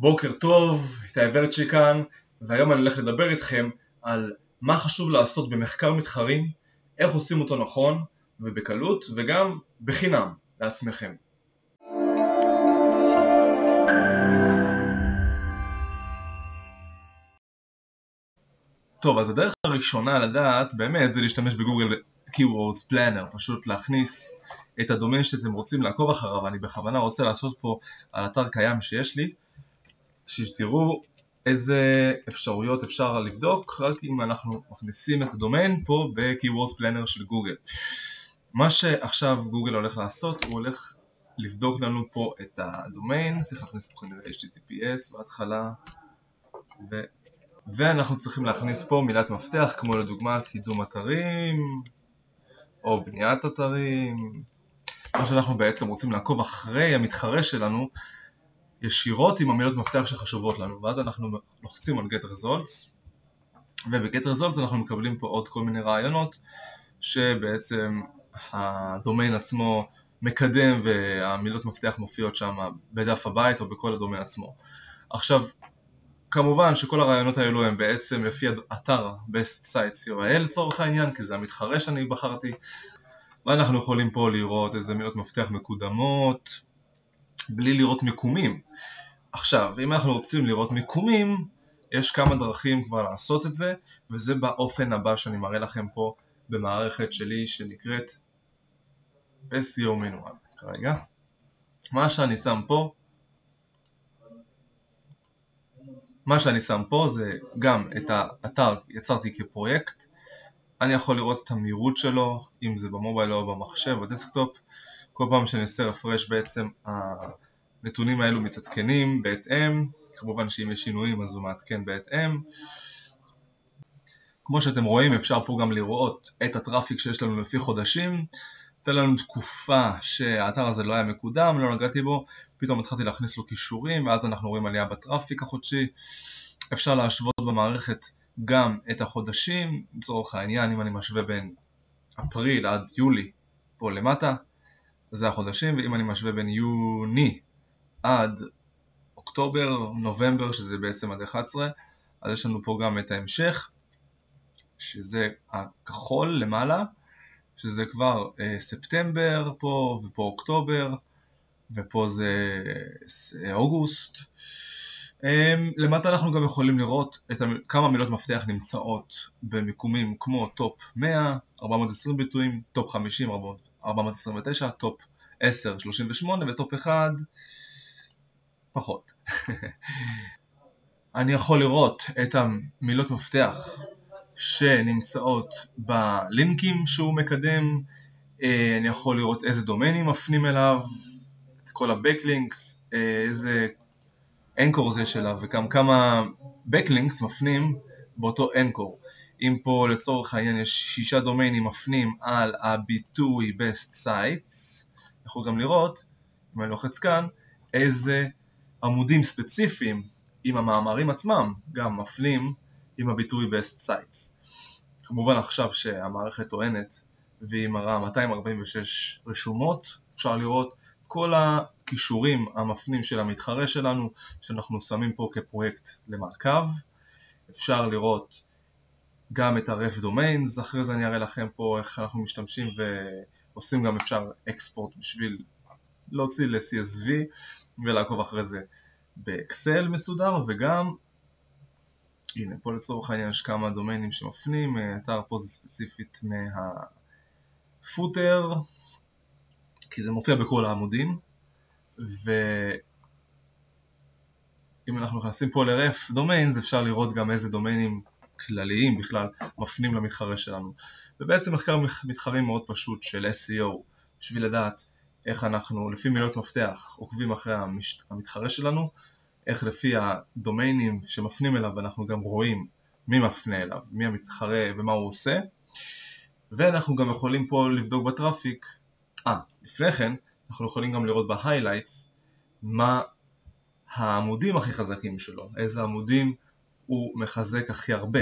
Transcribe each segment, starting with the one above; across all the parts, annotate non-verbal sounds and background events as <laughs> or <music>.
בוקר טוב, איתי ורצ'י כאן, והיום אני הולך לדבר איתכם על מה חשוב לעשות במחקר מתחרים, איך עושים אותו נכון ובקלות, וגם בחינם לעצמכם. טוב, אז הדרך הראשונה לדעת באמת זה להשתמש בגוגל Keywords Planner, פשוט להכניס את הדומיין שאתם רוצים לעקוב אחריו, אני בכוונה רוצה לעשות פה על אתר קיים שיש לי, שתראו איזה אפשרויות אפשר לבדוק רק אם אנחנו מכניסים את הדומיין פה ב-Keywords Planner של גוגל. מה שעכשיו גוגל הולך לעשות, הוא הולך לבדוק לנו פה את הדומיין, צריך להכניס פה כנראה HTTPS בהתחלה ו... ואנחנו צריכים להכניס פה מילת מפתח כמו לדוגמה קידום אתרים או בניית אתרים מה שאנחנו בעצם רוצים לעקוב אחרי המתחרה שלנו ישירות עם המילות מפתח שחשובות לנו ואז אנחנו לוחצים על get results וב-get results אנחנו מקבלים פה עוד כל מיני רעיונות שבעצם הדומיין עצמו מקדם והמילות מפתח מופיעות שם בדף הבית או בכל הדומיין עצמו. עכשיו כמובן שכל הרעיונות האלו הם בעצם לפי אתר best sites URL לצורך העניין כי זה המתחרה שאני בחרתי ואנחנו יכולים פה לראות איזה מילות מפתח מקודמות בלי לראות מיקומים. עכשיו אם אנחנו רוצים לראות מיקומים יש כמה דרכים כבר לעשות את זה וזה באופן הבא שאני מראה לכם פה במערכת שלי שנקראת SEO מנואל כרגע מה שאני שם פה מה שאני שם פה זה גם את האתר יצרתי כפרויקט. אני יכול לראות את המהירות שלו, אם זה ב mobile או במחשב, ב desktop כל פעם שאני עושה refresh בעצם הנתונים האלו מתעדכנים בהתאם. כמובן שאם יש שינויים אז הוא מעדכן בהתאם. כמו שאתם רואים אפשר פה גם לראות את ה traffic שיש לנו לפי חודשים. הייתה לנו תקופה שהאתר הזה לא היה מקודם, לא נגעתי בו, פתאום התחלתי להכניס לו קישורים ואז אנחנו רואים עלייה ב traffic החודשי. אפשר להשוות במערכת גם את החודשים, לצורך העניין אם אני משווה בין אפריל עד יולי פה למטה, זה החודשים, ואם אני משווה בין יוני עד אוקטובר, נובמבר, שזה בעצם עד 11, אז יש לנו פה גם את ההמשך, שזה הכחול למעלה, שזה כבר אה, ספטמבר פה, ופה אוקטובר, ופה זה אה, אוגוסט. אה, למטה אנחנו גם יכולים לראות את כמה מילות מפתח נמצאות במיקומים כמו top 100, 420 ביטויים, top 50, 429, top 10, 38 ו top 1 פחות. <laughs> אני יכול לראות את המילות מפתח שנמצאות בלינקים שהוא מקדם, אה, אני יכול לראות איזה דומיינים מפנים אליו, את כל ה-Backlinks, אה, איזה אנקור זה שלה וגם כמה Backlinks מפנים באותו אנקור. אם פה לצורך העניין יש שישה דומיינים מפנים על הביטוי best sites, יכול גם לראות, אם אני לוחץ כאן, איזה עמודים ספציפיים עם המאמרים עצמם גם מפנים עם הביטוי best sites. כמובן עכשיו שהמערכת טוענת והיא מראה 246 רשומות, אפשר לראות כל הכישורים המפנים של המתחרה שלנו שאנחנו שמים פה כפרויקט למעקב. אפשר לראות גם את ה-ref domains, אחרי זה אני אראה לכם פה איך אנחנו משתמשים ועושים גם אפשר אקספורט בשביל להוציא ל-CSV ולעקוב אחרי זה באקסל מסודר וגם הנה פה לצורך העניין יש כמה דומיינים שמפנים, אתר פה זה ספציפית מהפוטר כי זה מופיע בכל העמודים ואם אנחנו נכנסים פה ל-ref domains אפשר לראות גם איזה דומיינים כלליים בכלל מפנים למתחרה שלנו. ובעצם מחקר מתחרים מאוד פשוט של SEO בשביל לדעת איך אנחנו לפי מילות מפתח עוקבים אחרי המתחרה שלנו איך לפי הדומיינים שמפנים אליו אנחנו גם רואים מי מפנה אליו, מי המתחרה ומה הוא עושה. ואנחנו גם יכולים פה לבדוק בטראפיק אה, לפני כן אנחנו יכולים גם לראות ב-highlights מה העמודים הכי חזקים שלו, איזה עמודים הוא מחזק הכי הרבה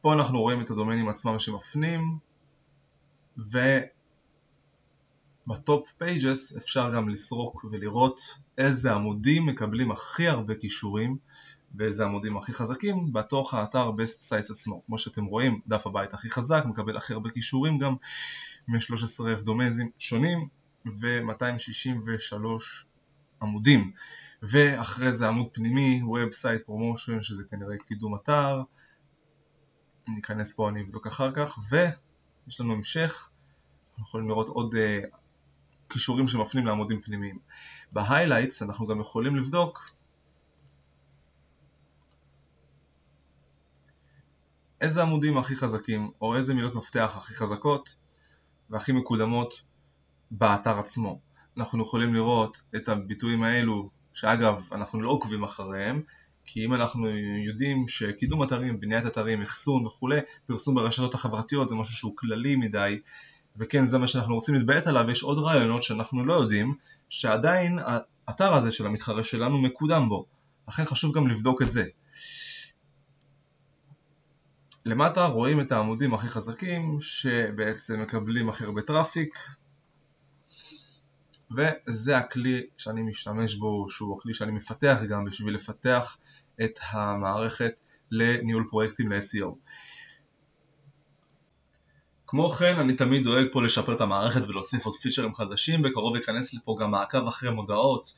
פה אנחנו רואים את הדומיינים עצמם שמפנים ומה ב top pages אפשר גם לסרוק ולראות איזה עמודים מקבלים הכי הרבה קישורים ואיזה עמודים הכי חזקים בתוך האתר best site עצמו. כמו שאתם רואים, דף הבית הכי חזק מקבל הכי הרבה קישורים גם מ-13,000 דומיינים שונים ו-263 עמודים. ואחרי זה עמוד פנימי, Website Promotion שזה כנראה קידום אתר ניכנס פה, אני אבדוק אחר כך, ויש לנו המשך, אנחנו יכולים לראות עוד אה, קישורים שמפנים לעמודים פנימיים. ב highlights אנחנו גם יכולים לבדוק איזה עמודים הכי חזקים, או איזה מילות מפתח הכי חזקות והכי מקודמות באתר עצמו. אנחנו יכולים לראות את הביטויים האלו, שאגב אנחנו לא עוקבים אחריהם, כי אם אנחנו יודעים שקידום אתרים, בניית אתרים, אחסון וכולי, פרסום ברשתות החברתיות זה משהו שהוא כללי מדי, וכן זה מה שאנחנו רוצים להתביית עליו, יש עוד רעיונות שאנחנו לא יודעים, שעדיין האתר הזה של המתחרה שלנו מקודם בו, לכן חשוב גם לבדוק את זה. למטה רואים את העמודים הכי חזקים שבעצם מקבלים הכי הרבה traffic וזה הכלי שאני משתמש בו, שהוא הכלי שאני מפתח גם בשביל לפתח את המערכת לניהול פרויקטים ל-SEO. כמו כן אני תמיד דואג פה לשפר את המערכת ולהוסיף עוד פיצ'רים חדשים, בקרוב ייכנס לפה גם מעקב אחרי מודעות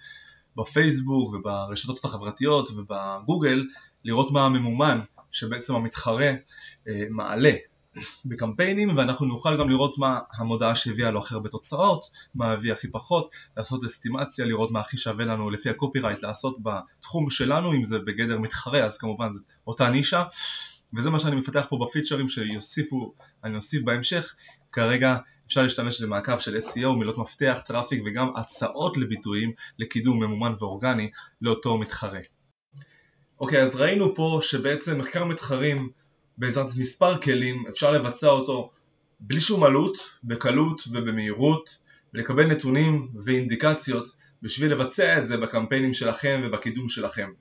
בפייסבוק וברשתות החברתיות ובגוגל, לראות מה הממומן שבעצם המתחרה אה, מעלה בקמפיינים ואנחנו נוכל גם לראות מה המודעה שהביאה לו הכי הרבה תוצאות, מה הביא הכי פחות, לעשות אסטימציה, לראות מה הכי שווה לנו לפי הקופירייט לעשות בתחום שלנו, אם זה בגדר מתחרה אז כמובן זאת אותה נישה וזה מה שאני מפתח פה בפיצ'רים שיוסיפו, אני אוסיף בהמשך, כרגע אפשר להשתמש במעקב של SEO, מילות מפתח, traffic וגם הצעות לביטויים לקידום ממומן ואורגני לאותו מתחרה. אוקיי, אז ראינו פה שבעצם מחקר מתחרים בעזרת מספר כלים אפשר לבצע אותו בלי שום עלות, בקלות ובמהירות ולקבל נתונים ואינדיקציות בשביל לבצע את זה בקמפיינים שלכם ובקידום שלכם.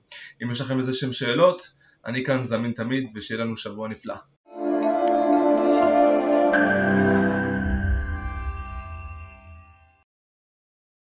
אם יש לכם איזה שהם שאלות, אני כאן זמין תמיד ושיהיה לנו שבוע נפלא.